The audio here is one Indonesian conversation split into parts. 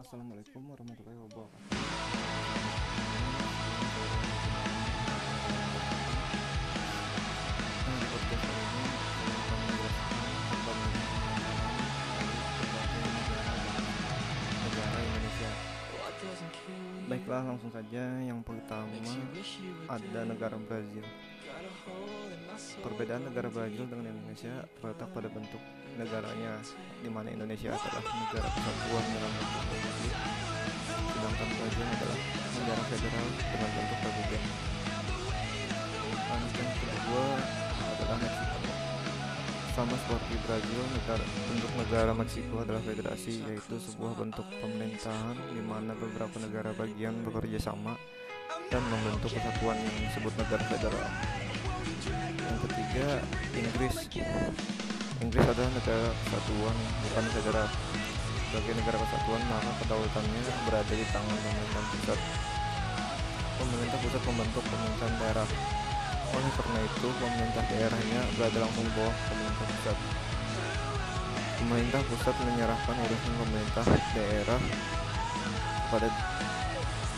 Assalamualaikum warahmatullahi wabarakatuh. Baiklah, langsung saja. Yang pertama ada negara Brazil. Perbedaan negara Brazil dengan Indonesia terletak pada bentuk negaranya, di mana Indonesia adalah negara kesatuan dalam bentuk republik, sedangkan Brazil adalah negara federal dengan bentuk republik. Lanjut yang kedua adalah Meksiko. Sama seperti Brazil, negara, bentuk negara Meksiko adalah federasi, yaitu sebuah bentuk pemerintahan di mana beberapa negara bagian bekerja sama dan membentuk kesatuan yang disebut negara federal. Yang ketiga, Inggris. Inggris adalah negara kesatuan, bukan federal. Sebagai negara kesatuan, maka kedaulatannya berada di tangan pemerintahan pusat. Pemerintah pusat membentuk pemerintahan daerah. Oleh karena itu, pemerintah daerahnya berada langsung di bawah pemerintah pusat. Pemerintah pusat menyerahkan urusan pemerintah daerah kepada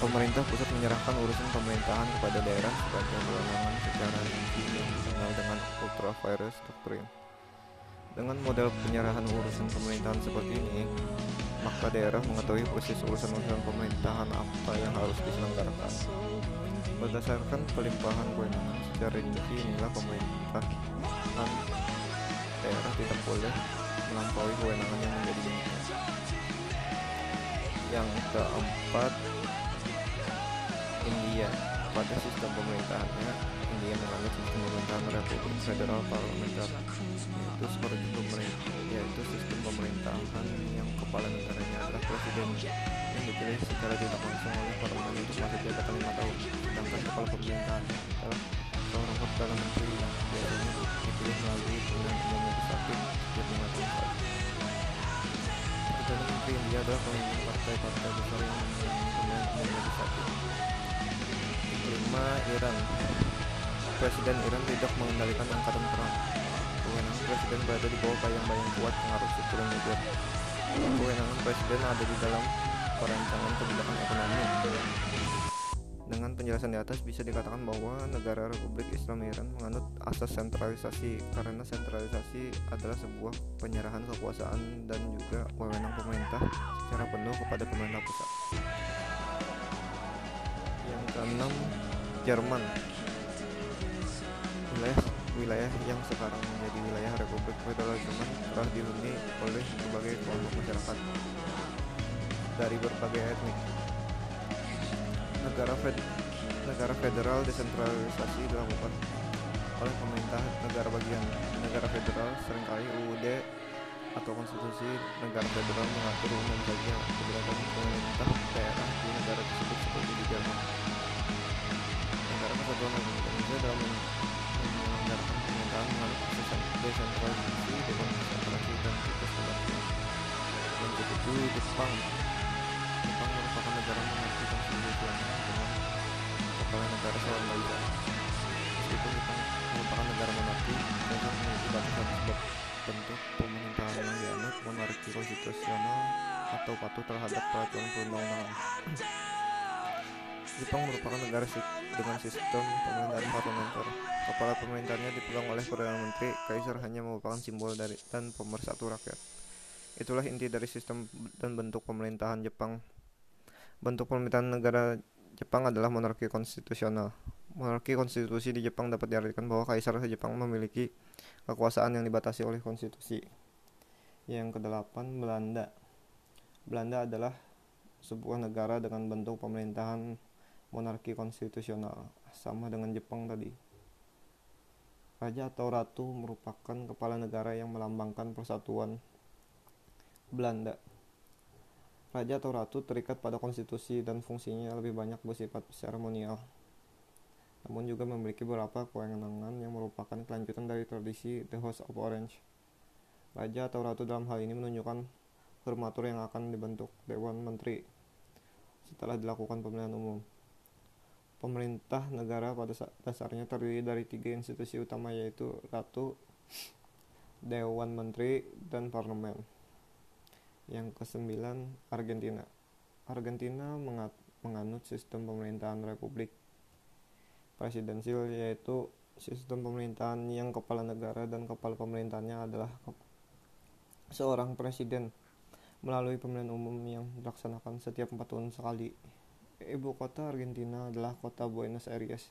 Pemerintah pusat menyerahkan urusan pemerintahan kepada daerah sebagai kewenangan secara rinci yang dikenal dengan ultra virus doctrine. Dengan model penyerahan urusan pemerintahan seperti ini, maka daerah mengetahui persis urusan-urusan pemerintahan apa yang harus diselenggarakan. Berdasarkan pelimpahan kewenangan secara rinci inilah pemerintahan daerah tidak boleh melampaui kewenangan yang menjadi. Yang keempat, India pada sistem pemerintahannya India menganut sistem pemerintahan Republik Federal Parlementer yaitu seperti pemerintah yaitu sistem pemerintahan yang kepala negaranya adalah presiden yang dipilih secara tidak langsung oleh parlemen. Untuk masa jabatan lima tahun sedangkan kepala pemerintahan adalah seorang perdana menteri yang biasanya dipilih melalui pemilihan umum legislatif setiap lima tahun. Sekali perdana menteri India adalah pemimpin partai-partai besar yang memenangi pemilihan umum legislatif Iran Presiden Iran tidak mengendalikan angkatan perang. Kewenangan presiden berada di bawah bayang-bayang kuat pengaruh struktur militer kewenangan presiden ada di dalam perancangan kebijakan ekonomi. Dengan penjelasan di atas bisa dikatakan bahwa negara Republik Islam Iran menganut asas sentralisasi karena sentralisasi adalah sebuah penyerahan kekuasaan dan juga wewenang pemerintah secara penuh kepada pemerintah pusat. Yang keenam Jerman. Wilayah wilayah yang sekarang menjadi wilayah Republik Federal Jerman telah dihuni oleh berbagai kelompok masyarakat dari berbagai etnik. Negara fed negara federal desentralisasi dilakukan oleh pemerintah negara bagian negara federal sering kali UUD atau konstitusi negara federal mengatur umum saja kebijakan pemerintah daerah di negara tersebut seperti Jepang Jepang merupakan negara monarki konstitusional dengan kepala negara seorang raja meskipun Jepang merupakan negara monarki Jepang memiliki batasan sebab bentuk pemerintahan yang dianut monarki konstitusional atau patuh terhadap peraturan perundang-undangan Jepang merupakan negara dengan sistem pemerintahan parlementer. Kepala pemerintahannya dipegang oleh Perdana Menteri, Kaisar hanya merupakan simbol dari dan pemersatu rakyat. Itulah inti dari sistem dan bentuk pemerintahan Jepang. Bentuk pemerintahan negara Jepang adalah monarki konstitusional. Monarki konstitusi di Jepang dapat diartikan bahwa Kaisar Jepang memiliki kekuasaan yang dibatasi oleh konstitusi. Yang kedelapan, Belanda. Belanda adalah sebuah negara dengan bentuk pemerintahan monarki konstitusional sama dengan Jepang tadi. Raja atau ratu merupakan kepala negara yang melambangkan persatuan Belanda. Raja atau ratu terikat pada konstitusi dan fungsinya lebih banyak bersifat seremonial. Namun juga memiliki beberapa kewenangan yang merupakan kelanjutan dari tradisi The House of Orange. Raja atau ratu dalam hal ini menunjukkan hormatur yang akan dibentuk Dewan Menteri setelah dilakukan pemilihan umum. Pemerintah negara pada dasarnya terdiri dari tiga institusi utama yaitu Ratu, Dewan Menteri, dan Parlemen. Yang kesembilan, Argentina. Argentina menganut sistem pemerintahan republik presidensial yaitu sistem pemerintahan yang kepala negara dan kepala pemerintahnya adalah seorang presiden melalui pemilihan umum yang dilaksanakan setiap empat tahun sekali. Ibu kota Argentina adalah kota Buenos Aires.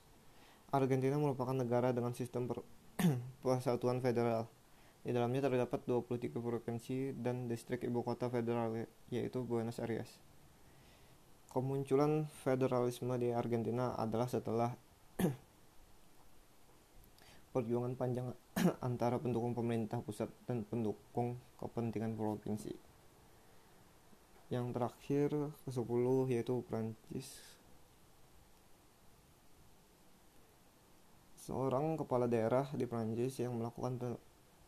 Argentina merupakan negara dengan sistem persatuan federal. Di dalamnya terdapat 23 provinsi dan distrik ibu kota federal yaitu Buenos Aires. Kemunculan federalisme di Argentina adalah setelah perjuangan panjang antara pendukung pemerintah pusat dan pendukung kepentingan provinsi. Yang terakhir ke-10 yaitu Prancis. Seorang kepala daerah di Prancis yang melakukan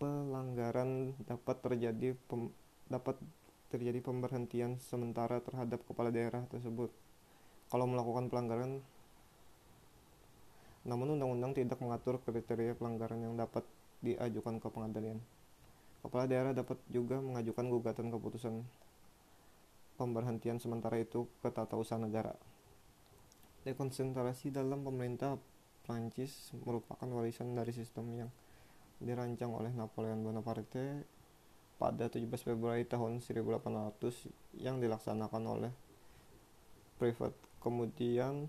pelanggaran dapat terjadi pem, dapat terjadi pemberhentian sementara terhadap kepala daerah tersebut. Kalau melakukan pelanggaran namun undang-undang tidak mengatur kriteria pelanggaran yang dapat diajukan ke pengadilan. Kepala daerah dapat juga mengajukan gugatan keputusan pemberhentian sementara itu ke tata usaha negara. Dekonsentrasi dalam pemerintah Prancis merupakan warisan dari sistem yang dirancang oleh Napoleon Bonaparte pada 17 Februari tahun 1800 yang dilaksanakan oleh Privat. Kemudian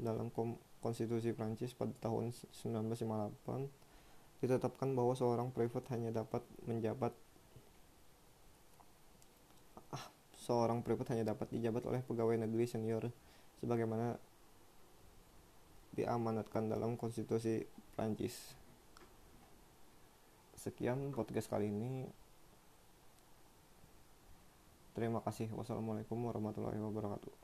dalam konstitusi Prancis pada tahun 1958 ditetapkan bahwa seorang privat hanya dapat menjabat seorang privat hanya dapat dijabat oleh pegawai negeri senior sebagaimana diamanatkan dalam konstitusi Prancis. Sekian podcast kali ini. Terima kasih. Wassalamualaikum warahmatullahi wabarakatuh.